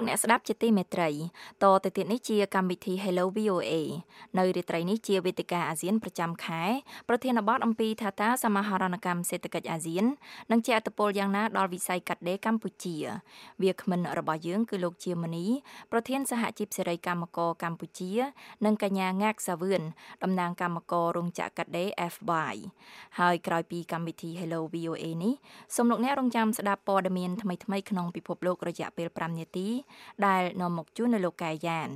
អស់លោកអ្នកស្ដាប់ជាទីមេត្រីតទៅទៀតនេះជាកម្មវិធី Hello VOA នៅរាត្រីនេះជាវេទិកាអាស៊ានប្រចាំខែប្រធានបទអំពីថាតាសមាហរណកម្មសេដ្ឋកិច្ចអាស៊ាននិងជាអត្តពលយ៉ាងណាដល់វិស័យកាត់ដេរកម្ពុជា វាគ្មិនរបស់យើងគឺលោកជាមនីប្រធានសហជីពសេរីកម្មករកម្ពុជា និងកញ្ញាងាកសាវឿនតំណាងកម្មកររោងចក្រកាត់ដេរ FY ហើយក្រោយពីកម្មវិធី Hello VOA នេះសូមលោកអ្នករងចាំស្ដាប់ព័ត៌មានថ្មីៗក្នុងពិភពលោករយៈពេល5នាទីដែលនាំមកជូននៅលោកកែយ៉ាន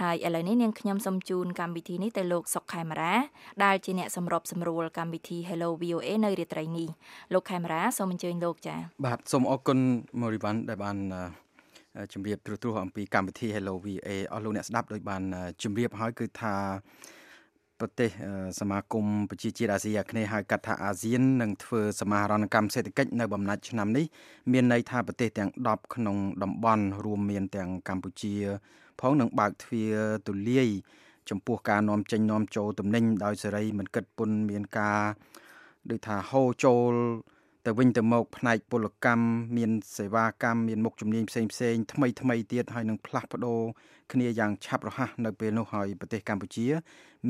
ហើយឥឡូវនេះនាងខ្ញុំសូមជូនកម្មវិធីនេះទៅលោកសុកខេមរាដែលជាអ្នកសម្របសម្រួលកម្មវិធី Hello VOA នៅរាត្រីនេះលោកខេមរាសូមអញ្ជើញលោកចា៎បាទសូមអរគុណមូរីវ៉ាន់ដែលបានជម្រាបទ្រទ្រអំពីកម្មវិធី Hello VA អស់លោកអ្នកស្ដាប់ដោយបានជម្រាបហើយគឺថា ប្រទេសសមាគមប្រជាជាតិអាស៊ីអាគ្នេយ៍ហៅកាត់ថាអាស៊ាននឹងធ្វើសមាហរណកម្មសេដ្ឋកិច្ចនៅបំណាច់ឆ្នាំនេះមានន័យថាប្រទេសទាំង10ក្នុងតំបន់រួមមានទាំងកម្ពុជា ផងនឹងបើកទ្វារទូលាយចំពោះការនាំចេញនាំចូលទំនិញដោយសេរីមិនគិតពន្ធមានការដូចថាហូរចូល ទៅវិញទៅមកផ្នែកពលកម្មមានសេវាកម្មមានមុខជំនាញផ្សេងផ្សេងថ្មីថ្មីទៀតហើយនឹងផ្លាស់ប្ដូរគ្នាយ៉ាងឆាប់រហ័សនៅពេលនោះហើយប្រទេសកម្ពុជា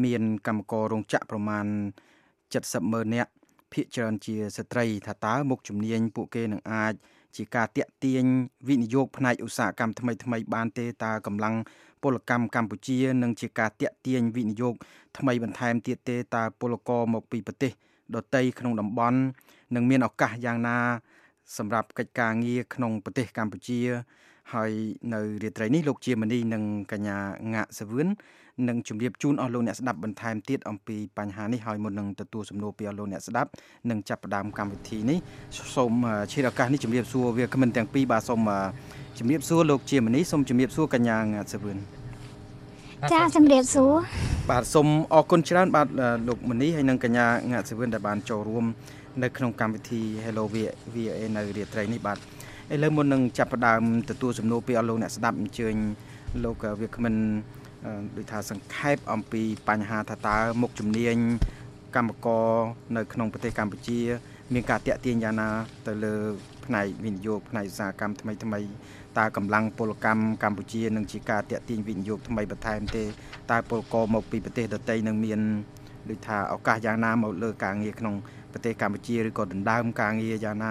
មានកម្មកររោងចក្រប្រមាណ70ម៉ឺននាក់ភាគច្រើនជាស្ត្រីថាតើមុខជំនាញពួកគេនឹងអាចជាការតាក់ទាញវិនិយោគផ្នែកឧស្សាហកម្មថ្មីថ្មីបានទេតើកម្លាំងពលកម្មកម្ពុជានឹងជាការតាក់ទាញវិនិយោគថ្មីបន្ថែមទៀតទេតើពលករមកពីប្រទេសដទៃក្នុងតំបន់ នឹងមានឱកាសយ៉ាងណា សម្រាប់កិច្ចការងារក្នុងប្រទេសកម្ពុជា ហើយនៅរាត្រីនេះលោកជាមនីនិងកញ្ញាងាក់សវឿននឹងជម្រាបជូនអស់លោកអ្នកស្ដាប់បន្ថែមទៀតអំពីបញ្ហានេះហើយមុននឹងទទួលសំណួរពីអស់លោកអ្នកស្ដាប់និងចាប់ផ្ដើមកម្មវិធីនេះសូមឈានឱកាសនេះជម្រាបសួរវាគ្មិនទាំងពីរបាទសូមជម្រាបសួរលោកជាមនីសូមជម្រាបសួរកញ្ញាងាក់សវឿនចាជំរាបសួរបាទសូមអរគុណច្រើនបាទលោកមនីហើយនិងកញ្ញាងាក់សវឿនដែលបានចូលរួម នៅក្នុងកម្មវិធី Hello VA នៅរាត្រីនេះបាទឥឡូវមុននឹងចាប់ផ្ដើមទទួលសំណួរពីអស់លោកអ្នកស្ដាប់អញ្ជើញលោកវាគ្មិនដូចថាសង្ខេបអំពីបញ្ហាថាតើមុខជំនាញកម្មករនៅក្នុងប្រទេសកម្ពុជា មានការតាក់ទាញយ៉ាងណា ទៅលើផ្នែកវិនិយោគផ្នែកឧស្សាហកម្មថ្មីថ្មីតើកម្លាំងពលកម្មកម្ពុជានឹងជាការតាក់ទាញវិនិយោគថ្មីបន្ថែមទេតើពលករមកពីប្រទេសដទៃនឹងមានដូចថាឱកាសយ៉ាងណាមកលើការងារក្នុង ប្រទេសកម្ពុជាឬក៏ដណ្ដើមការងារយ៉ាងណា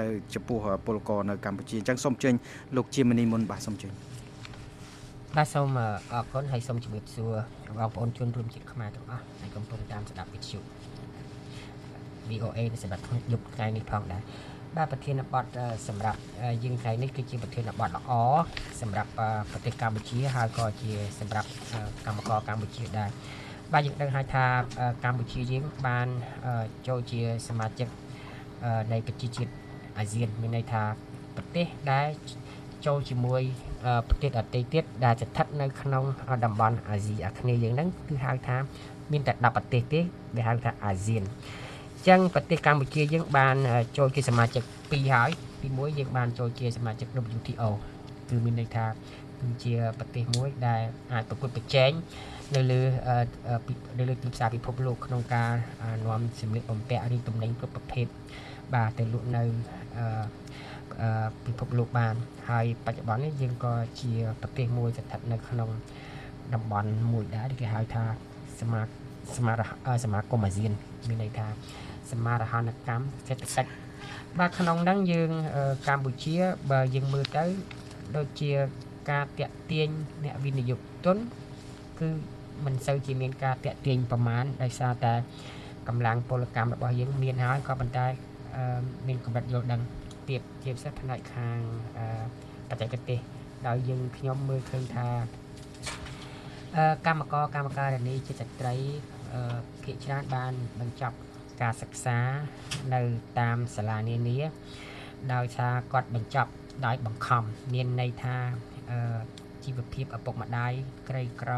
នៅចំពោះពលករនៅកម្ពុជាអញ្ចឹងសូមជើញលោកជាមនីមុនបាទសូមជើញបាទសូមអរគុណហើយសូមជម្រាបសួរបងប្អូនជនរួមជាតិខ្មែរទាំងអស់ដែលកំពុងតាមស្ដាប់វិទ្យុ VOA នៅសម្រាប់យប់ថ្ងៃនេះផងដែរបាទប្រធានបទសម្រាប់យើងថ្ងៃនេះគឺជាប្រធានបទល្អសម្រាប់ប្រទេសកម្ពុជាហើយក៏ជាសម្រាប់កម្មករកម្ពុជាដែរ បាទយើងដឹងហើយថាកម្ពុជាយើងបានចូលជាសមាជិកនៃប្រជាជាតិអាស៊ានមានន័យថាប្រទេសដែលចូលជាមួយប្រទេសដទៃទៀតដែលស្ថិតនៅក្នុងតំបន់អាស៊ីអាគ្នេយ៍យើងហ្នឹងគឺហៅថាមានតែ10ប្រទេសទេដែលហៅថាអាស៊ានអញ្ចឹងប្រទេសកម្ពុជាយើងបានចូលជាសមាជិក2ហើយទី1យើងបានចូលជាសមាជិក WTO គឺមានន័យថាគឺជាប្រទេសមួយដែលអាចប្រកួតប្រជែង នៅលើនៅលើទីផ្សារពិភពលោកក្នុងការនាំសម្លៀកបំពាក់ឬទំនិញគ្រប់ប្រភេទបាទទៅលក់នៅពិភពលោកបាន ហើយបច្ចុប្បន្ននេះយើងក៏ជាប្រទេសមួយស្ថិតនៅក្នុងតំបន់មួយដែរគេហៅថាសមាសមាសមាគមអាស៊ានមានន័យថាសមារហនកម្មសេដ្ឋកិច្ចបាទក្នុងហ្នឹងយើងកម្ពុជាបើយើងមើលទៅដូចជាការតាក់ទាញអ្នកវិនិយោគទុនគឺ មិនសូវជាមានការតាក់ទាញប្រមាណដោយសារតែកម្លាំងពលកម្មរបស់យើងមានហើយក៏ប៉ុន្តែមានកម្រិតយល់ដឹងទៀបជាពិសេសផ្នែកខាងបច្ចេកទេសដោយយើងខ្ញុំមើលឃើញថាកម្មករកម្មការិនីជាស្ត្រីភាគច្រើនបានបញ្ចប់ការសិក្សានៅតាមសាលានានាដោយសារគាត់បញ្ចប់ដោយបង្ខំមានន័យថា ជីវភាពឪពុកម្ដាយក្រីក្រ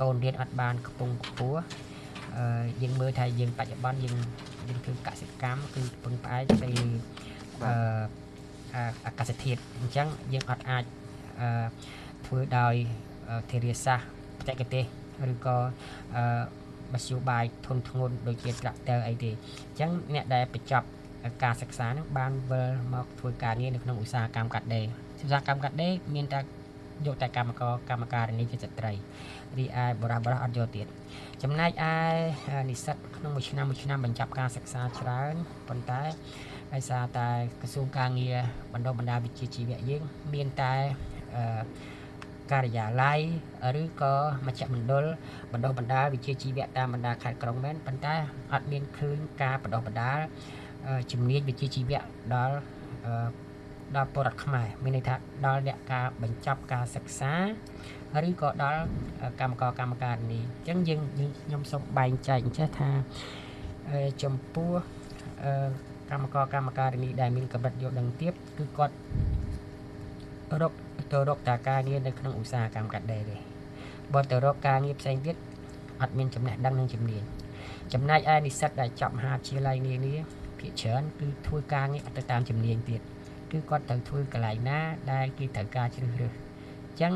កូនរៀនអត់បានខ្ពង់ខ្ពស់អឺយើងមើលថាយើងបច្ចុប្បន្នយើងយើងធ្វើកសិកម្មគឺពឹងផ្អែកទៅលើអឺអាកាសធាតុអញ្ចឹងយើងអត់អាចអឺធ្វើដោយធារាសាស្ត្របច្ចេកទេសឬក៏អឺមធ្យោបាយធនធ្ងន់ដូចជា tractor អីទេអញ្ចឹងអ្នកដែលបញ្ចប់ការសិក្សានឹងបានវិលមកធ្វើការងារនៅក្នុងឧស្សាហកម្មកាត់ដេរឧស្សាហកម្មកាត់ដេរមានតែ យកតែកម្មករកម្មការនេះជាស្ត្រីរីឯបរិបរអត់យកទៀតចំណែកឯនិស្សិតក្នុងមួយឆ្នាំមួយឆ្នាំបញ្ចប់ការសិក្សាច្រើនប៉ុន្តែដោយសារតែក្រសួងការងារបណ្ដុះបណ្ដាលវិជ្ជាជីវៈយើងមានតែអឺការិយាល័យឬក៏មជ្ឈមណ្ឌលបណ្ដុះបណ្ដាលវិជ្ជាជីវៈតាមបណ្ដាខេត្តក្រុងមែនប៉ុន្តែអត់មានឃើញការបណ្ដុះបណ្ដាលជំនាញវិជ្ជាជីវៈដល់ ដល់ពលរដ្ឋខ្មែរមានន័យថាដល់អ្នកការបញ្ចប់ការសិក្សាឬក៏ដល់កម្មករកម្មការនេះអញ្ចឹងយើងខ្ញុំសូមបែងចែកចេះថាចំពោះកម្មករកម្មការនេះដែលមានកម្រិតយល់ដឹងទៀតគឺគាត់រកទៅរកតាការងារនៅក្នុងឧស្សាហកម្មកាត់ដេរទេបើទៅរកការងារផ្សេងទៀតអត់មានចំណេះដឹងនិងជំនាញចំណែកឯនិស្សិតដែលចប់មហាវិទ្យាល័យនានាភាគច្រើនគឺធ្វើការងារទៅតាមជំនាញទៀត គឺគាត់ត្រូវធ្វើកន្លែងណា ដែលគេត្រូវការជ្រើសរើសអញ្ចឹង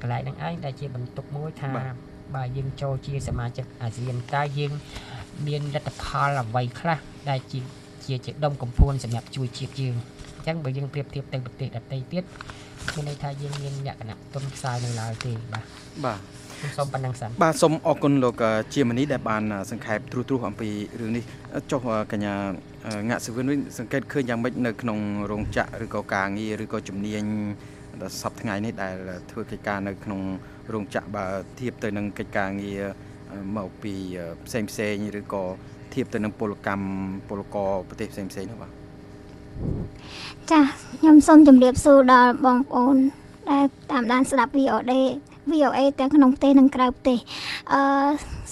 កន្លែងហ្នឹងឯងដែលជាបន្ទុកមួយថាបើយើងចូលជាសមាជិកអាស៊ានតើយើងមានលទ្ធផលអ្វីខ្លះដែលជាជាជាដុំកំភួនសម្រាប់ជួយជាតិយើងអញ្ចឹងបើយើងប្រៀបធៀបទៅប្រទេសដទៃទៀតមានន័យថាយើងមានលក្ខណៈទុនខ្សោយនៅឡើយទេបាទបាទ សូមប៉ុណ្ណឹងសិនបាទសូមអរគុណលោកជាមនីដែលបានសង្ខេបត្រួសត្រាសអំពីរឿងនេះចុះកញ្ញាងាក់សវឿនវិញសង្កេតឃើញយ៉ាងម៉េចនៅក្នុងរោងចក្រឬក៏ការងារឬក៏ជំនាញដល់សប្តាហ៍ថ្ងៃនេះដែលធ្វើកិច្ចការនៅក្នុងរោងចក្របើធៀបទៅនឹងកិច្ចការងារមកពីផ្សេងផ្សេងឬក៏ធៀបទៅនឹងពលកម្មពលករប្រទេសផ្សេងផ្សេងនោះបាទចាខ្ញុំសូមជម្រាបសួរដល់បងប្អូនដែលតាមដានស្ដាប់ VOD VOA ទាំងក្នុងប្រទេសនិងក្រៅប្រទេសអឺ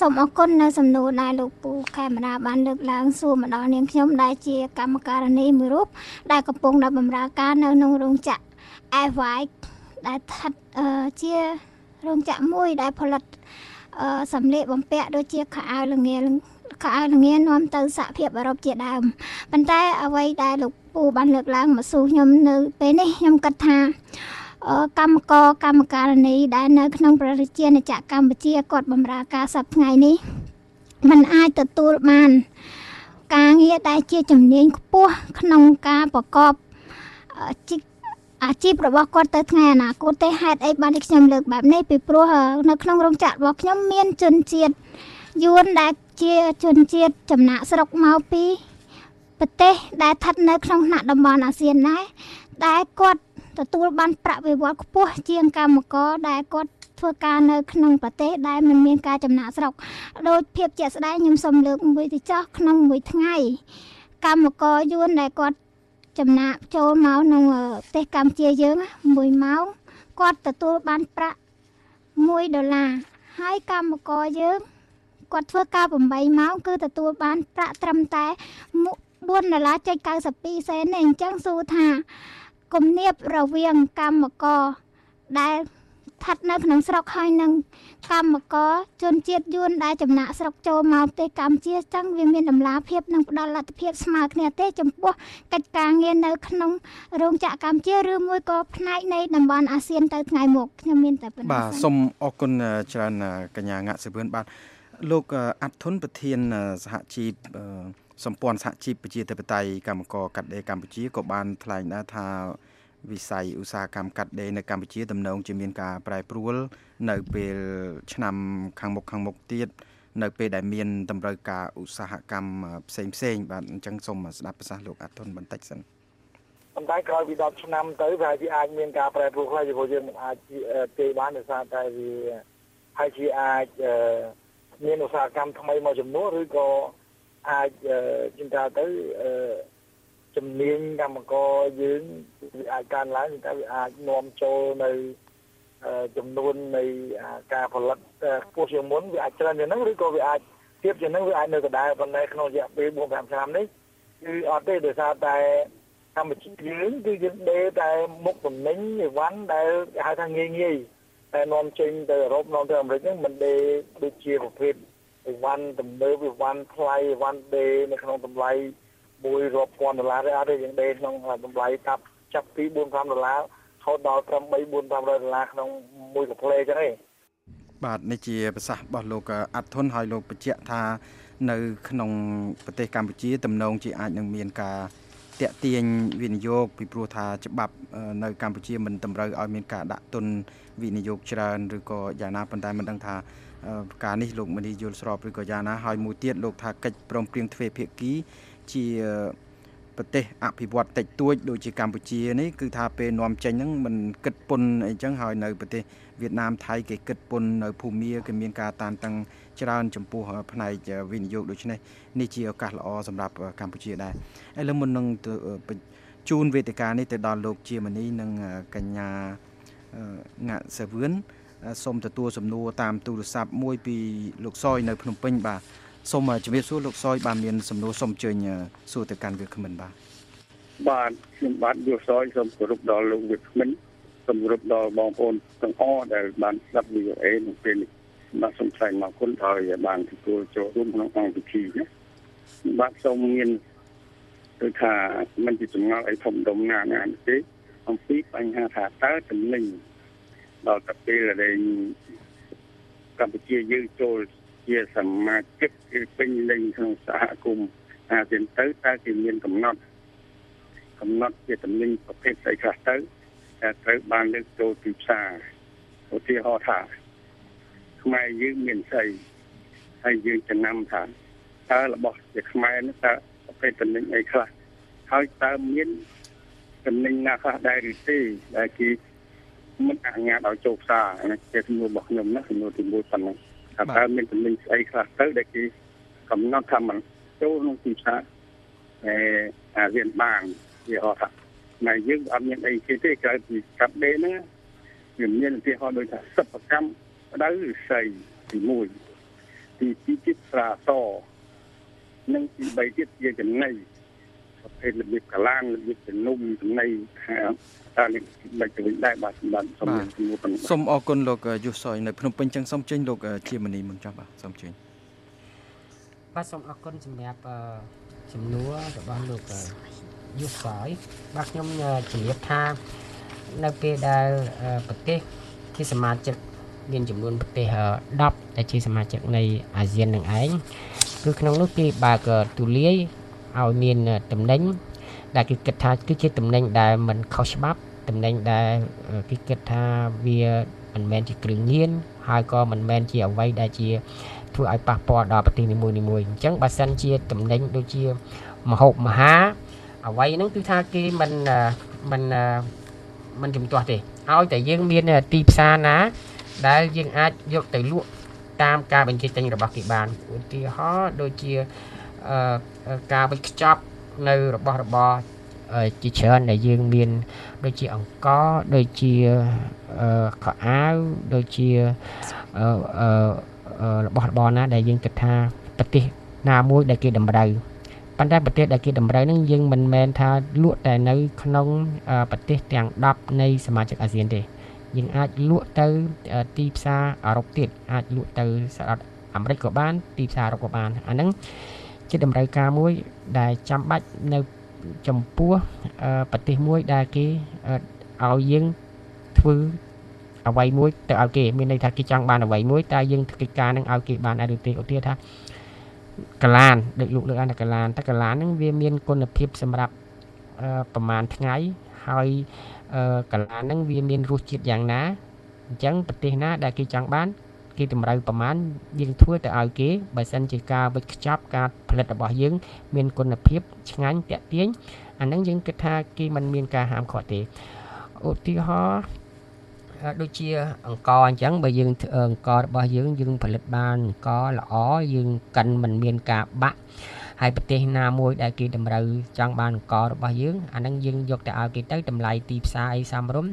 សូមអរគុណនៅសំណួរដែលលោកពូខេមរាបានលើកឡើងសួរមកដល់នាងខ្ញុំដែលជាកម្មការនីមួយរូបដែលកំពុងដល់បម្រើការនៅក្នុងរោងចក្រ AVI ដែលស្ថិតអឺជារោងចក្រមួយដែលផលិតអឺសម្លៀកបំពាក់ដូចជាខោអាវល្ងាខោអាវល្ងានាំទៅសហភាពអឺរ៉ុបជាដើមប៉ុន្តែអ្វីដែលលោកពូបានលើកឡើងមកសួរខ្ញុំនៅពេលនេះខ្ញុំគិតថា កម្មករកម្មការនីដែលនៅក្នុងប្រជាណាចក្រកម្ពុជាគាត់បម្រើការសប្តាហ៍នេះมันអាចទទួលបាន ការងារដែលជាជំនាញខ្ពស់ក្នុងការប្រកបអាជីពរបស់គាត់ទៅថ្ងៃអនាគតទេហេតុអីបានខ្ញុំលើកបែបនេះពីព្រោះនៅក្នុងរោងចក្ររបស់ខ្ញុំមានជនជាតិយួនដែលជាជនជាតិចំណាក់ស្រុកមកពីប្រទេសដែលស្ថិតនៅក្នុងថ្នាក់តំបន់អាស៊ានដែរដែលគាត់ ទទួលបានប្រាក់បៀវត្សខ្ពស់ជាងកម្មករដែលគាត់ធ្វើការនៅក្នុងប្រទេសដែលមិនមានការចំណាក់ស្រុកដោយភាពជាក់ស្ដែងខ្ញុំសូមលើកមួយទៅចោះក្នុងមួយថ្ងៃកម្មករយួនដែលគាត់ចំណាក់ចូលមកក្នុងប្រទេសកម្ពុជាយើង1ម៉ោងគាត់ទទួលបានប្រាក់1ដុល្លារហើយកម្មករយើងគាត់ធ្វើការ8ម៉ោងគឺទទួលបានប្រាក់ត្រឹមតែ4ដុល្លារ92សេនទេអញ្ចឹងសួរថា គំនាបរវាងកម្មករដែលស្ថិតនៅក្នុងស្រុកហើយនឹងកម្មករជនជាតិយួនដែលចំណាក់ស្រុកចូលមកប្រទេសកម្ពុជាចឹងវាមានតម្លាភាពនិងផ្ដល់លទ្ធភាពស្មើគ្នាទេចំពោះកិច្ចការងារនៅក្នុងរោងចក្រកម្ពុជាឬមួយក៏ផ្នែកនៃតំបន់អាស៊ានទៅថ្ងៃមុខខ្ញុំមានតែប៉ុណ្្នេះបាទសូមអរគុណច្រើនកញ្ញាងាក់សិវឿនបាទលោកអាត់ធុនប្រធានសហជីព សម្ព័ន្ធសហជីពប្រជាធិបតេយ្យកម្មករកាត់ដេរកម្ពុជាក៏បានថ្លែងដែរថាវិស័យឧស្សាហកម្មកាត់ដេរនៅកម្ពុជាទំនងជាមានការប្រែប្រួល នៅពេលឆ្នាំខាងមុខខាងមុខទៀតនៅពេលដែលមានតម្រូវការឧស្សាហកម្មផ្សេងផ្សេងបាទអញ្ចឹងសូមស្ដាប់ប្រសាសន៍លោកអាតុនបន្តិចសិនប៉ុន្តែក្រោយពី10ឆ្នាំទៅវាជាអាចមានការប្រែប្រួលខ្លះព្រោះយើងមិនអាចទេបានដោយសារតែវាហើយជាអាចមានឧស្សាហកម្មថ្មីមួយចំនួនឬក៏ អាចជិះថាទៅជំនាញកម្មករយើងវាអាចកើនឡើងតែវាអាចនាំចូលនៅចំនួននៃការផលិតខ្ពស់ជាងមុនវាអាចច្រើនជាងហ្នឹងឬក៏វាអាចទៀតជាងហ្នឹងវាអាចនៅដដែលប៉ុន្តែក្នុងរយៈពេល4 5ឆ្នាំនេះគឺអត់ទេដោយសារតែកម្ពុជាយើងគឺយើងដេរតែមុខទំនិញអីវ៉ាន់ដែលគេហៅថាងាយងាយតែនាំចេញទៅអឺរ៉ុបនាំទៅអាមេរិកហ្នឹងមិនដេរដូចជាប្រភេទ អីវ៉ាន់ទំនើបអីវ៉ាន់ថ្លៃអីវ៉ាន់ដេរនៅក្នុងតម្លៃមួយរាប់ពាន់ដុល្លារទេអត់ទេយើងដេរក្នុងតម្លៃតាប់ចាប់ពី4 5ដុល្លារហូតដល់ត្រឹម3 4 500ដុល្លារក្នុងមួយកាផ្លេចឹងទេបាទនេះជាប្រសាសន៍របស់លោកអាត់ធុនហើយលោកបញ្ជាក់ថា នៅ ក្នុងប្រទេសកម្ពុជាទំនងជាអាចនឹងមានការតាក់ទាញវិនិយោគពីព្រោះថាច្បាប់នៅកម្ពុជាមិនតម្រូវឲ្យមានការដាក់ទុនវិនិយោគច្រើនឬក៏យ៉ាងណាប៉ុន្តែមិនដឹងថា ការនេះលោកមនីយល់ស្របឬក៏យ៉ាងណាហើយមួយទៀតលោកថាកិច្ចព្រមព្រៀងទ្វេភាគីជាប្រទេសអភិវឌ្ឍតិចតួចដូចជាកម្ពុជានេះគឺថាពេលនាំចេញហ្នឹងមិនគិតពន្ធអីចឹងហើយនៅប្រទេសវៀតណាមថៃគេគិតពន្ធនៅភូមាគេមានការតានតឹងច្រើនចំពោះផ្នែកវិនិយោគដូច្នេះនេះជាឱកាសល្អសម្រាប់កម្ពុជាដែរឥឡូវមុននឹងជូនវេទិកានេះទៅដល់លោកជាមនីនិងកញ្ញាងាក់សាវឿន សូមទទួលសំណួរតាមទូរស័ព្ទមួយពីលោកសយនៅភ្នំពេញបាទសូមជំរាបសួរលោកសយបាទមានសំណួរសូមអញ្ជើញសួរទៅកាន់វាគ្មិនបាទបាទខ្ញុំបាទយកសយសូមគោរពដល់លោកវាគ្មិនសូមគោរពដល់បងប្អូនទាំងអស់ដែលបានស្ដាប់ VOA នៅពេលនេះបាទសូមថ្លែងអរគុណដល់បានទទួលចូលរួមក្នុងអង្គពិធីណាបាទសូមមានគឺថាមិនជាចម្ងល់អីធំដុំណាណាទេអំពីបញ្ហាថាតើចំណេញ ដល់តែពេលដែលកម្ពុជាយើងចូលជាសមាជិកគឺពេញលេញក្នុងសហគមន៍អាស៊ានទៅតើគេមានកំណត់កំណត់ជាចំណេញប្រភេទស្អីខ្លះទៅតែត្រូវបានលើកចូលទីផ្សារឧទាហរណ៍ថាខ្មែរយើងមានស្អីហើយយើងចំណាំថាតើរបស់ជាខ្មែរនេះតើប្រភេទចំណេញអីខ្លះហើយតើមានចំណេញណាខ្លះដែរឬទេដែលគេ មិនអនុញ្ញាតឲ្យចូលផ្សារនេះជាសំណួររបស់ខ្ញុំណាសំណួរទី1ប៉ុណ្ណឹងថាតើមានចំណេញស្អីខ្លះទៅដែលគេកំណត់ថាมันចូលក្នុងទីផ្សារអេអាស៊ានបានវាហៅថាតែយើងអត់មានអីគេទេក្រៅពីកាប់ដេហ្នឹងវាមានឧទាហរណ៍ដូចថាសិប្បកម្មផ្ដៅឫស្សីទី1ទី2ទៀតស្រាសនិងទី3ទៀតជាចំណៃ ប្រភេទរបៀបកាឡានរបៀបជំនុំចំណៃថានេះមិនទៅវិញដែរបាទសម្រាប់សូមជំនួសសូមអរគុណលោកយុសយនៅភ្នំពេញចឹងសូមចេញលោកជាមនីមុនចុះបាទសូមចេញបាទសូមអរគុណសម្រាប់ជំនួសរបស់លោកយុសយបាទខ្ញុំជំរាបថានៅពេលដែលប្រទេសជាសមាជិកមានចំនួនប្រទេស10ដែលជាសមាជិកនៃអាស៊ាននឹងឯងគឺក្នុងនោះគេបើកទូលាយ ឲ្យមានតំណែងដែលគេគិតថាគឺជាតំណែងដែលមិនខុសច្បាប់តំណែងដែលគេគិតថាវាមិនមែនជាគ្រឿងញៀនហើយក៏មិនមែនជាអ្វីដែលជាធ្វើឲ្យប៉ះពាល់ដល់ប្រទេសនីមួយៗអញ្ចឹងបើសិនជាតំណែងដូចជាមហូបមហាអ្វីហ្នឹងគឺថាគេមិនមិនមិនជំទាស់ទេឲ្យតែយើងមានទីផ្សារណា ដែលយើងអាចយកទៅលក់តាមការបញ្ជាទិញរបស់គេបានឧទាហរណ៍ដូចជា ការវិចខ្ចប់នៅរបស់របរជាច្រើនដែលយើងមានដូចជាអង្ករដូចជាខោអាវដូចជារបស់របរណាដែលយើងគិតថាប្រទេសណាមួយដែលគេតម្រូវប៉ុន្តែប្រទេសដែលគេតម្រូវនឹងយើងមិនមែនថាលក់តែនៅក្នុងប្រទេសទាំង10នៃសមាជិកអាស៊ានទេយើងអាចលក់ទៅទីផ្សារអឺរ៉ុបទៀតអាចលក់ទៅសហរដ្ឋអាមេរិកក៏បានទីផ្សារអឺរ៉ុបក៏បានអាហ្នឹង ជាតម្រូវការមួយដែលចាំបាច់នៅចំពោះប្រទេសមួយដែលគេឲ្យយើងធ្វើអ្វីមួយទៅឲ្យគេមានន័យថាគេចង់បានអ្វីមួយតែយើងធ្វើកិច្ចការនឹងឲ្យគេបានដែរឬទេឧទាហរណ៍ថាកាឡានដូចលោកលើកអានកាឡានតែកាឡានហ្នឹងវាមានគុណភាពសម្រាប់ប្រហែលថ្ងៃហើយកាឡានហ្នឹងវាមានរសជាតិយ៉ាងណាអញ្ចឹងប្រទេសណាដែលគេចង់បាន គេតម្រូវប្រមាណយើងធ្វើទៅឲ្យគេបើសិនជាការវិចខ្ចប់ការផលិតរបស់យើង មានគុណភាពឆ្ងាញ់តាក់ទាញអាហ្នឹងយើងគិតថាគេមិនមានការហាមឃាត់ទេឧទាហរណ៍ដូចជាអង្ករអញ្ចឹងបើយើងអង្កររបស់យើងយើងផលិតបានអង្ករល្អយើងកិនមិនមានការបាក់ហើយប្រទេសណាមួយដែលគេតម្រូវចង់បានអង្កររបស់យើងអាហ្នឹងយើងយកទៅឲ្យគេទៅតម្លៃទីផ្សារអីសមរម្យ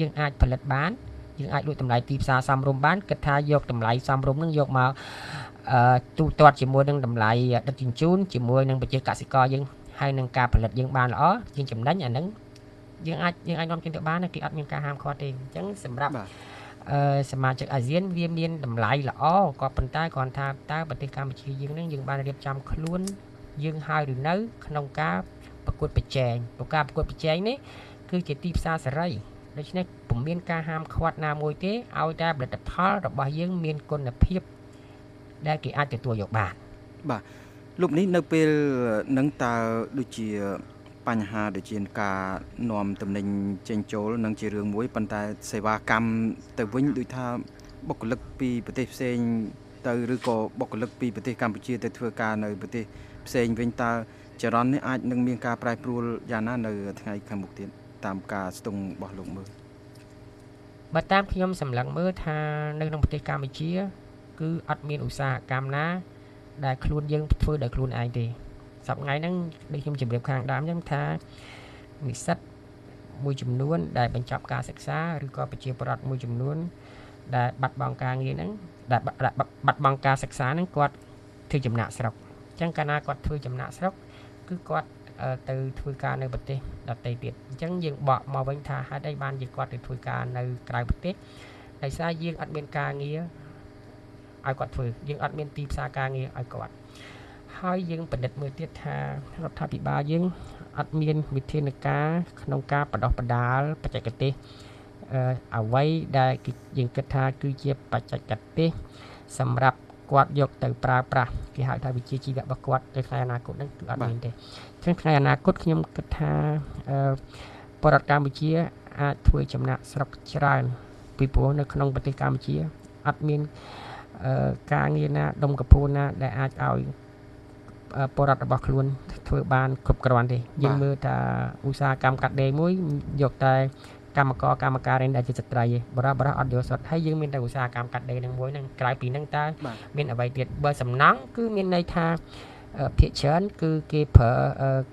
យើងអាចផលិតបាន យើងអាចលក់តម្លៃទីផ្សារសមរម្យបានគិតថាយកតម្លៃសមរម្យនឹងយកមកអឺទូទាត់ជាមួយនឹងតម្លៃដឹកជញ្ជូនជាមួយនឹងប្រជាកសិករយើងហើយនឹងការផលិតយើងបានល្អយើងចំណេញអាហ្នឹងយើងអាចយើងអាចនាំចេញទៅបានគេអត់មានការហាមឃាត់ទេអញ្ចឹងសម្រាប់អឺសមាជិកអាស៊ានវាមានតម្លៃល្អក៏ប៉ុន្តែគ្រាន់ថាតើប្រទេសកម្ពុជាយើងនឹងយើងបានរៀបចំខ្លួនយើងហើយឬនៅ ក្នុងការប្រកួតប្រជែងព្រោះការប្រកួតប្រជែងនេះគឺជាទីផ្សារសេរី ដូច្នេះពុំមានការហាមឃាត់ណាមួយទេឲ្យតែផលិតផលរបស់យើងមានគុណភាព ដែលគេអាចទទួលយកបានបាទលោកនេះនៅពេលនឹងតើដូចជាបញ្ហាដូចជាការនាំតំណែងចេញចូលនឹងជារឿងមួយប៉ុន្តែសេវាកម្មទៅវិញដូចថាបុគ្គលិកពីប្រទេសផ្សេងទៅឬក៏បុគ្គលិកពីប្រទេសកម្ពុជាទៅធ្វើការនៅប្រទេសផ្សេងវិញតើចរន្តនេះអាចនឹងមានការប្រែប្រួលយ៉ាងណានៅថ្ងៃខាងមុខទៀត តាមការស្ទង់របស់លោកមើលបើតាមខ្ញុំសម្លឹងមើលថានៅក្នុងប្រទេសកម្ពុជា គឺអត់មានឧស្សាហកម្មណា ដែលខ្លួនយើងធ្វើដោយខ្លួនឯងទេសប្តាហ៍ហ្នឹងដូចខ្ញុំជម្រាបខាងដើមអញ្ចឹងថានិស្សិតមួយចំនួន ដែលបញ្ចប់ការសិក្សាឬក៏ប្រជាពលរដ្ឋមួយចំនួន ដែលបាត់បង់ការងារហ្នឹងដែលបាត់បង់ការសិក្សាហ្នឹងគាត់ធ្វើចំណាក់ស្រុកអញ្ចឹងកាលណាគាត់ធ្វើចំណាក់ស្រុកគឺគាត់ ទៅធ្វើការនៅប្រទេសដទៃទៀតអញ្ចឹងយើងបកមកវិញថាហេតុអីបានជាគាត់ទៅធ្វើការនៅក្រៅប្រទេសដោយសារយើងអត់មានការងារឲ្យគាត់ធ្វើយើងអត់មានទីផ្សារការងារឲ្យគាត់ហើយយើងពិនិត្យមើលទៀតថារដ្ឋាភិបាលយើងអត់មានវិធានការក្នុងការបដោះបដាលបច្ចេកទេសអ្វីដែលយើងគិតថាគឺជាបច្ចេកទេសសម្រាប់ គាត់យកទៅប្រើប្រាស់គេហៅថាវិជាជីវៈរបស់គាត់ទៅថ្ងៃអនាគតហ្នឹងគឺអត់មានទេចឹងថ្ងៃអនាគតខ្ញុំគិតថាអឺបរដ្ឋកម្ពុជា អាចធ្វើចំណាក់ស្រុកច្រើន ពីព្រោះនៅក្នុងប្រទេសកម្ពុជាអត់មានអឺការងារណាដុំកពួនណា ដែលអាចឲ្យបរដ្ឋរបស់ខ្លួន ធ្វើបានគ្រប់គ្រាន់ទេយើងមើលថាឧស្សាហកម្មកាត់ដេរមួយយកតែ កម្មករកម្មការីដែលជាស្ត្រីឯងបរោះបរោះអត់យកសុទ្ធហើយយើងមានតែឧស្សាហកម្មកាត់ដេរនឹងមួយនឹងក្រៅពីនឹងតើមានអ្វីទៀតបើសំណង់គឺមានន័យថាភាគច្រើនគឺគេប្រើ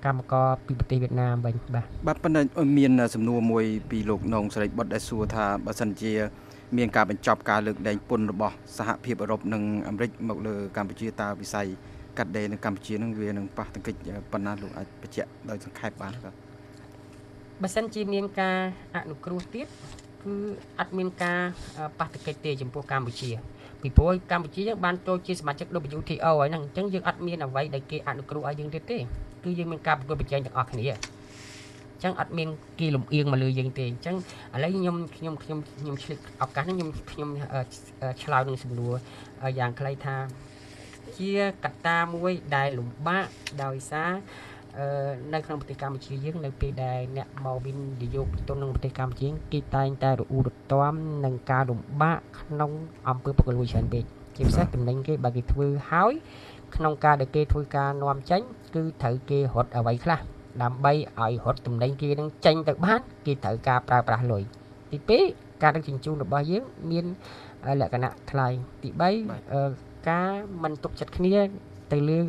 កម្មករពីប្រទេសវៀតណាមវិញបាទបាទប៉ុន្តែមានសំណួរមួយពីលោកនងស្រីបុតដែលសួរថាបើសិនជា មានការបញ្ចប់ការលើកលែងពន្ធរបស់សហភាពអឺរ៉ុបនិងអាមេរិកមកលើកម្ពុជាតើវិស័យកាត់ដេរនៅកម្ពុជានឹងវានឹងប៉ះទង្គិចប៉ុណ្ណាលោកអាចបញ្ជាក់ដោយសង្ខេបបានបាទ បើសិនជាមានការអនុគ្រោះទៀតគឺអត់មានការប៉ះទង្គិចទេចំពោះកម្ពុជាពីព្រោះកម្ពុជាយើងបានចូលជាសមាជិក WTO ហើយហ្នឹងអញ្ចឹងយើងអត់មានអ្វីដែលគេអនុគ្រោះឲ្យយើងទៀតទេគឺយើងមានការប្រកួតប្រជែងទាំងអស់គ្នាអញ្ចឹងអត់មានគេលំអៀងមកលើយើងទេអញ្ចឹងឥឡូវខ្ញុំខ្ញុំខ្ញុំខ្ញុំឆ្លៀតឱកាសនេះខ្ញុំខ្ញុំឆ្លើយនឹងសំណួរយ៉ាងខ្លីថាជាកត្តាមួយដែលលំបាកដោយសារ នៅក្នុងប្រទេសកម្ពុជាយើងនៅពេលដែលអ្នកមកវិនិយោគទៅក្នុងប្រទេសកម្ពុជាគេតែងតែរអ៊ូរទាំនឹងការលំបាកក្នុងអង្គើពុករលួយច្រើនពេកជាពិសេសតំណែងគេបើគេធ្វើហើយក្នុងការដែលគេធ្វើការនាំចេញគឺត្រូវគេរត់អ្វីខ្លះដើម្បីឲ្យរត់តំណែងគេនឹងចេញទៅបានគេត្រូវការប្រើប្រាស់លុយទី2ការដឹកជញ្ជូនរបស់យើងមានលក្ខណៈថ្លៃទី3ការមិនទុកចិត្តគ្នាទៅលើ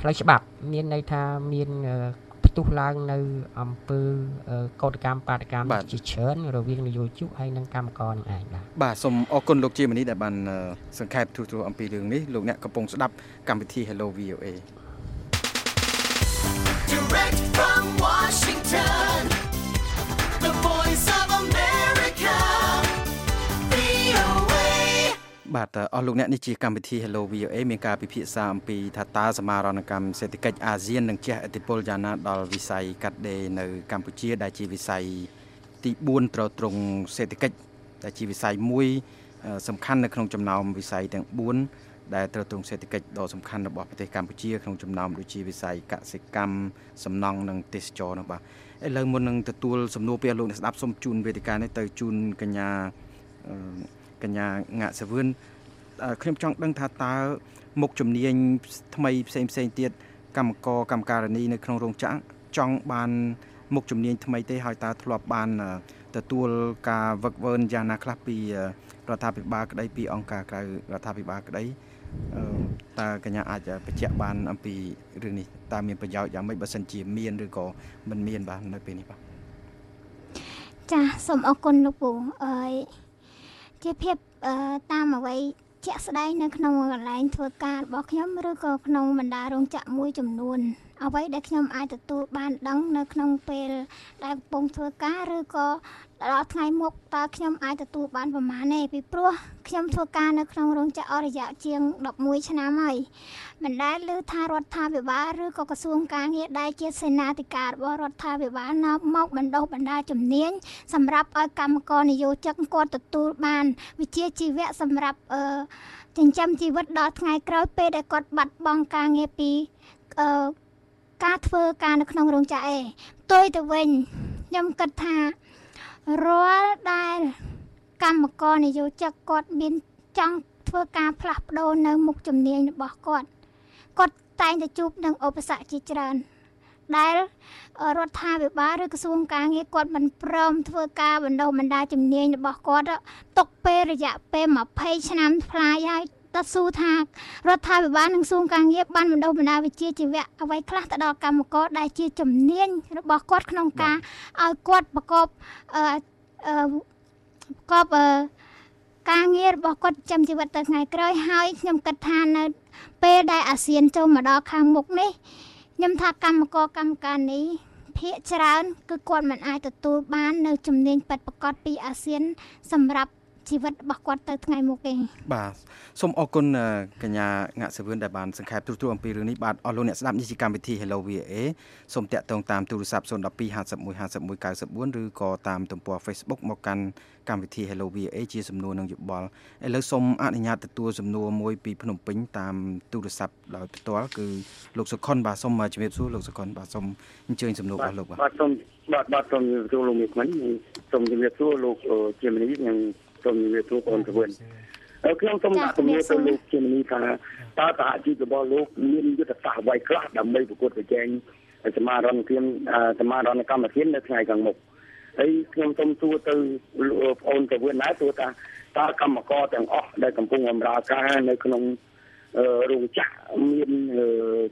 ផ្លូវច្បាប់ មានន័យថាមានផ្ទុះឡើងនៅអង្គើកោតកម្មបាតកម្មជាច្រើនរវាងនយោជកហើយនិងកម្មករនឹងឯងបាទបាទសូមអរគុណលោកជាមនីដែលបានសង្ខេបទូទៅអំពីរឿងនេះលោកអ្នកកំពុងស្ដាប់កម្មវិធី Hello VOA Direct from Washington បាទអស់លោកអ្នកនេះជាកម្មវិធី Hello VOA មានការពិភាក្សាអំពីថាតើសមារណកម្មសេដ្ឋកិច្ចអាស៊ាននឹងជះឥទ្ធិពលយ៉ាងណាដល់វិស័យកាត់ដេរនៅកម្ពុជា ដែលជាវិស័យទី4ត្រត្រង់សេដ្ឋកិច្ចដែលជាវិស័យមួយ សំខាន់នៅក្នុងចំណោមវិស័យទាំង4ដែលត្រត្រង់សេដ្ឋកិច្ចដ៏សំខាន់របស់ប្រទេសកម្ពុជាក្នុងចំណោមដូចជាវិស័យកសិកម្មសំណង់និងទេសចរនោះបាទឥឡូវមុននឹងទទួលសំណួរពីលោកអ្នកស្ដាប់សូមជូនវេទិកានេះទៅជូនកញ្ញា កញ្ញាងាក់សវឿនខ្ញុំចង់ដឹងថាតើមុខជំនាញថ្មីផ្សេងផ្សេងទៀតកម្មករកម្មការិនីនៅក្នុងរោងចក្រចង់បានមុខជំនាញថ្មីទេហើយតើធ្លាប់បានទទួលការវឹកវើយ៉ាងណាខ្លះពីរដ្ឋាភិបាលក្តីពីអង្គការក្រៅរដ្ឋាភិបាលក្តីតើកញ្ញាអាចបញ្ជាក់បានអំពីរឿងនេះតើមានប្រយោជន៍យ៉ាងម៉េចបើសិនជាមានឬក៏មិនមានបាទនៅពេលនេះបាទចាសូមអរគុណលោកពូអើយ ជាភាពតាមអ្វីជាក់ស្ដែងនៅក្នុងកន្លែងធ្វើការរបស់ខ្ញុំឬក៏ក្នុងបណ្ដារោងចក្រមួយចំនួនអ្វីដែលខ្ញុំអាចទទួលបានដឹងនៅក្នុងពេលដែលកំពុងធ្វើការឬក៏ ដល់ថ្ងៃមុខតើខ្ញុំអាចទទួលបានប្រមាណទេពីព្រោះខ្ញុំធ្វើការនៅក្នុងរោងចក្រអស់រយៈជាង11ឆ្នាំហើយមិនដែលឮថារដ្ឋាភិបាលឬក៏ក្រសួងការងារដែលជាសេនាធិការរបស់រដ្ឋាភិបាលនាំមកបណ្ដុះបណ្ដាលជំនាញសម្រាប់ឲ្យកម្មករនិយោជិតគាត់ទទួលបានវិជ្ជាជីវៈសម្រាប់អឺចិញ្ចឹមជីវិតដល់ថ្ងៃក្រោយពេលដែលគាត់បាត់បង់ការងារពីអឺការធ្វើការនៅក្នុងរោងចក្រឯងផ្ទុយទៅវិញខ្ញុំគិតថា រាល់ដែលកម្មករនិយោជិតគាត់មានចង់ធ្វើការផ្លាស់ប្ដូរនៅមុខជំនាញរបស់គាត់គាត់តែងតែជួបនឹងឧបសគ្គជាច្រើនដែលរដ្ឋាភិបាលឬក្រសួងការងារគាត់មិនព្រមធ្វើការបណ្ដុះបណ្ដាលជំនាញរបស់គាត់ទុកពេលរយៈពេល20ឆ្នាំផ្លាយហើយ តស៊ូថារដ្ឋាភិបាលនិងសួងការងារបានបណ្ដុះបណ្ដាលវិជ្ជាជីវៈអ្វីខ្លះទៅដល់កម្មករដែលជាជំនាញរបស់គាត់ក្នុងការឲ្យគាត់ប្រកបអឺប្រកបអឺការងាររបស់គាត់ចាំជីវិតទៅថ្ងៃក្រោយហើយខ្ញុំគិតថានៅពេលដែលអាស៊ានចូលមកដល់ខាងមុខនេះខ្ញុំថាកម្មករកម្មការនេះភាកច្រើនគឺគាត់មិនអាចទទួលបាននៅជំនាញប៉ិតប្រកបពីអាស៊ានសម្រាប់ ជីវិតរបស់គាត់ទៅថ្ងៃមុខទេបាទសូមអរគុណកញ្ញាងាក់សវឿនដែលបានសង្ខេបទូទួលអំពីរឿងនេះបាទអស់លោកអ្នកស្ដាប់នេះជាកម្មវិធី Hello VOA សូមតាក់ទងតាមទូរស័ព្ទ012 51 51 94ឬក៏តាមទំព័រ Facebook មកកាន់កម្មវិធី Hello VA ជាសំណួរនឹងយោបល់ឥឡូវសូមអនុញ្ញាតទទួលសំណួរមួយពីភ្នំពេញតាមទូរស័ព្ទដោយផ្ទាល់គឺលោកសុខុនបាទសូមជំរាបសួរលោកសុខុនបាទសូមអញ្ជើញសំណួររបស់លោកបាទសូមបាទបាទសូមជំរាបសួរលោកមេខ្មិញសូមជំរាបសួរលោកជាមនីនិង សូមជំរាបសួរបងប្អូនហើយខ្ញុំសូមដាក់ជំរាបទៅលោកជាមនីថាតើសហជីពរបស់លោកមានយុទ្ធសាស្ត្រអ្វីខ្លះដើម្បីប្រកួតប្រជែងសមារណកម្មសមារណកម្មធាននៅថ្ងៃខាងមុខហើយខ្ញុំសូមសួរទៅបងប្អូនទៅវិញដែរទោះថាតើកម្មករទាំងអស់ដែលកំពុងបម្រើការនៅក្នុងរោងចក្រមាន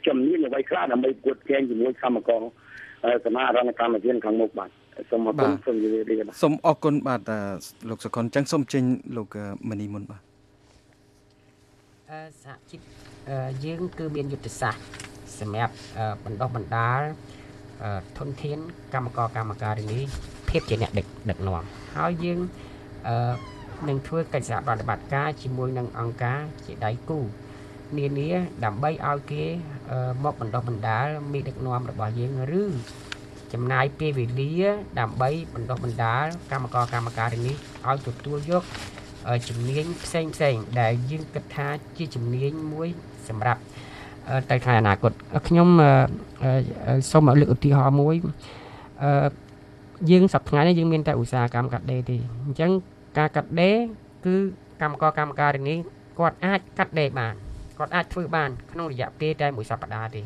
ជំនាញអ្វីខ្លះដើម្បីប្រកួតប្រជែងជាមួយកម្មករសមារណកម្មធានខាងមុខបាទ សូមអរគុណសូមជម្រាបលាបាទសូមអរគុណបាទលោកសុខុនអញ្ចឹងសូមចេញលោកមនីមុនបាទអឺសហជីពយើងគឺមានយុទ្ធសាស្ត្រសម្រាប់បណ្ដោះបណ្ដាលធនធានកម្មករកម្មការីនេះភាពជាអ្នកដឹកដឹកនាំហើយយើងអឺនឹងធ្វើកិច្ចសហប្រតិបត្តិការជាមួយនឹងអង្គការជាដៃគូនានាដើម្បីឲ្យគេមកបណ្ដោះបណ្ដាលមេដឹកនាំរបស់យើងឬ ចំណាយពេលវេលា ដើម្បីបណ្ដោះបណ្ដាលកម្មករកម្មការីនេះឲ្យទទួលយកជំនាញផ្សេងផ្សេងដែលយើងគិតថាជាជំនាញមួយសម្រាប់ទៅថ្ងៃអនាគតខ្ញុំសូមលើកឧទាហរណ៍មួយអឺយើងសប្តាហ៍នេះយើងមានតែឧស្សាហកម្មកាត់ដេរទេអញ្ចឹងការកាត់ដេរគឺកម្មករកម្មការីនេះគាត់អាចកាត់ដេរបានគាត់អាចធ្វើបានក្នុងរយៈពេលតែមួយសប្តាហ៍ទេ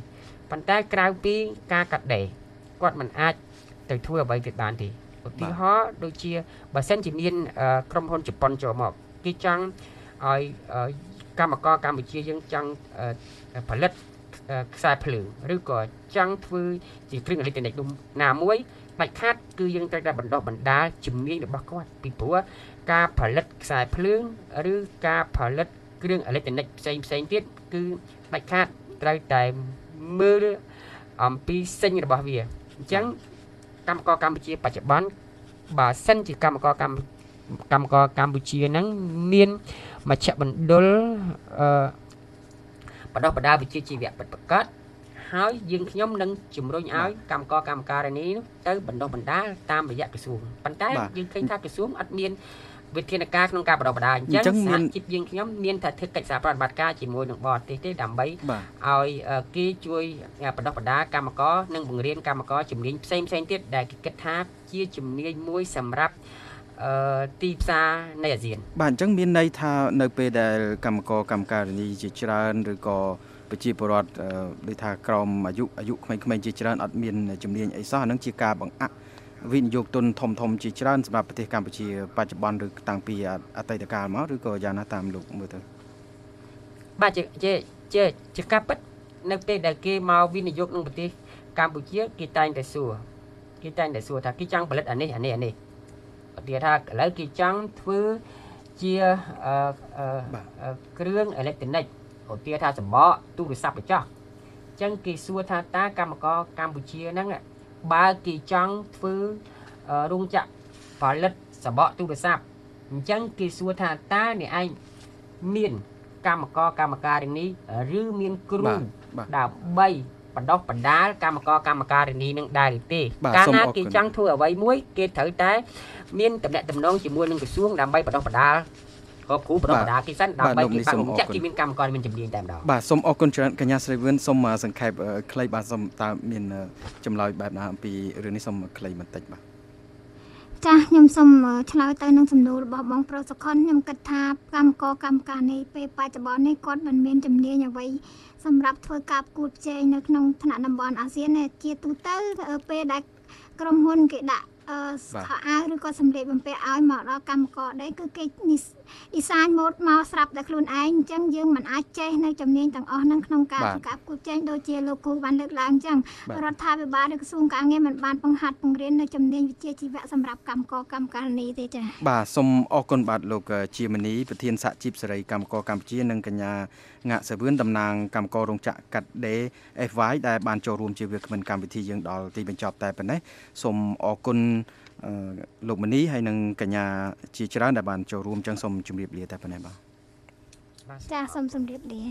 ប៉ុន្តែក្រៅពីការកាត់ដេរ គាត់មិនអាចទៅធ្វើអ្វីទៀតបានទេឧទាហរណ៍ដូចជាបើសិនជាមានក្រុមហ៊ុនជប៉ុនចូលមកគេចង់ឲ្យកម្មករកម្ពុជាយើងចង់ផលិតខ្សែភ្លើងឬក៏ចង់ធ្វើជាគ្រឿងអេឡិចត្រូនិកណាមួយដាច់ខាតគឺយើងត្រូវតែបណ្ដុះបណ្ដាលជំនាញរបស់គាត់ពីព្រោះការផលិតខ្សែភ្លើងឬការផលិតគ្រឿងអេឡិចត្រូនិកផ្សេងផ្សេងទៀតគឺដាច់ខាតត្រូវតែមើលអំពីសិញរបស់វា អញ្ចឹងកម្មករកម្ពុជាបច្ចុប្បន្នបើសិនជាកម្មករកម្ពុជាកម្មករកម្ពុជាហ្នឹងមានមជ្ឈមណ្ឌលអឺបដោះបដាវិជ្ជាជីវៈពិតប្រាកដហើយយើងខ្ញុំនឹងជំរុញឲ្យកម្មករកម្មការិនីទៅបណ្ដុះបណ្ដាលតាមរយៈក្រសួងប៉ុន្តែយើងឃើញថាក្រសួងអត់មាន វិធានការក្នុងការបណ្ដុះបណ្ដាលអញ្ចឹងសហជីពយើងខ្ញុំមានតែធ្វើកិច្ចសហប្រតិបត្តិការជាមួយនឹងបរទេសទេដើម្បីឲ្យគេជួយបណ្ដុះបណ្ដាលកម្មករនិងបង្រៀនកម្មករជំនាញផ្សេងផ្សេងទៀតដែលគេគិតថាជាជំនាញមួយសម្រាប់អឺទីផ្សារនៃអាស៊ាន បាទអញ្ចឹងមានន័យថានៅពេលដែលកម្មករកម្មការិនីជាច្រើនឬក៏ប្រជាពលរដ្ឋដូចថាក្រមអាយុអាយុក្មេងៗជាច្រើនអត់មានជំនាញអីសោះអានឹងជាការបង្អាក់ វិនិយោគទុនធំធំជាច្រើនសម្រាប់ប្រទេសកម្ពុជាបច្ចុប្បន្នឬតាំងពីអតីតកាលមកឬក៏យ៉ាងណាតាមលោកមើលទៅបាទជាជាជាការពិតនៅពេលដែលគេមកវិនិយោគក្នុងប្រទេសកម្ពុជាគេតែងតែសួរគេតែងតែសួរថាគេចង់ផលិតអានេះអានេះអានេះឧទាហរណ៍ថាឥឡូវគេចង់ធ្វើជាគ្រឿងអេឡិចត្រូនិកឧទាហរណ៍ថាសម្បកទូរស័ព្ទកញ្ចក់ចឹងគេសួរថាតើកម្មករកម្ពុជាហ្នឹង បើគេចង់ធ្វើរោងចក្រផលិតសបកទូរស័ព្ទអញ្ចឹងគេសួរថាតើអ្នកឯងមានកម្មករកម្មការិនីឬមានគ្រូដើម្បីបណ្ដោះបណ្ដាលកម្មករកម្មការិនីនឹងដែរឬទេកាលណាគេចង់ធ្វើអ្វីមួយ គេត្រូវតែមានតំណែងតំណងជាមួយនឹងក្រសួងដើម្បីបណ្ដោះបណ្ដាល ក៏គ្រូបណ្ដោះបណ្ដាលគេសិនដើម្បីគេបានចាក់គេមានកម្មករមានជំនាញតែម្ដងបាទសូមអរគុណច្រើនកញ្ញាស្រីវឿនសូមសង្ខេបខ្លីបាទសូមតើមានចម្លើយបែបណាអំពីរឿងនេះសូមខ្លីបន្តិចបាទចាស់ខ្ញុំសូមឆ្លើយទៅនឹងសំណួររបស់បងប្រុសសុខុនខ្ញុំគិតថាកម្មករកម្មការនេះពេលបច្ចុប្បន្ននេះគាត់មិនមានជំនាញអ្វីសម្រាប់ធ្វើការប្រកួតប្រជែងនៅក្នុងថ្នាក់តំបន់អាស៊ានទេជាទូទៅពេលដែលក្រុមហ៊ុនគេដាក់អឺខោអាវឬក៏សម្លៀកបំពាក់ឲ្យមកដល់កម្មករដែរគឺគេ ឌីសាញម៉ូតមកស្រាប់តែខ្លួនឯងអញ្ចឹងយើងមិនអាចចេះនៅជំនាញទាំងអស់ហ្នឹងក្នុងការប្រកបគូចេញដូចជាលោកគ្រូបានលើកឡើងអញ្ចឹងរដ្ឋាភិបាលឬក្រសួងការងារមិនបានបង្ហាត់បង្រៀននៅជំនាញវិជ្ជាជីវៈសម្រាប់កម្មករកម្មការនីទេចា៎បាទសូមអរគុណបាទលោកជាមនីប្រធានសហជីពសេរីកម្មករកម្ពុជានិងកញ្ញាងាក់សាវឿនតំណាងកម្មកររោងចក្រកាត់ដេ FY ដែលបានចូលរួមជាវាគ្មិនកម្មវិធីយើងដល់ទីបញ្ចប់តែប៉ុណ្ណេះសូមអរគុណ លោកមនីហើយនិងកញ្ញាជាច្រើនដែលបានចូលរួមចឹងសូមជម្រាបលាតែប៉ុណ្ណេះបាទចាសូមជម្រាបលា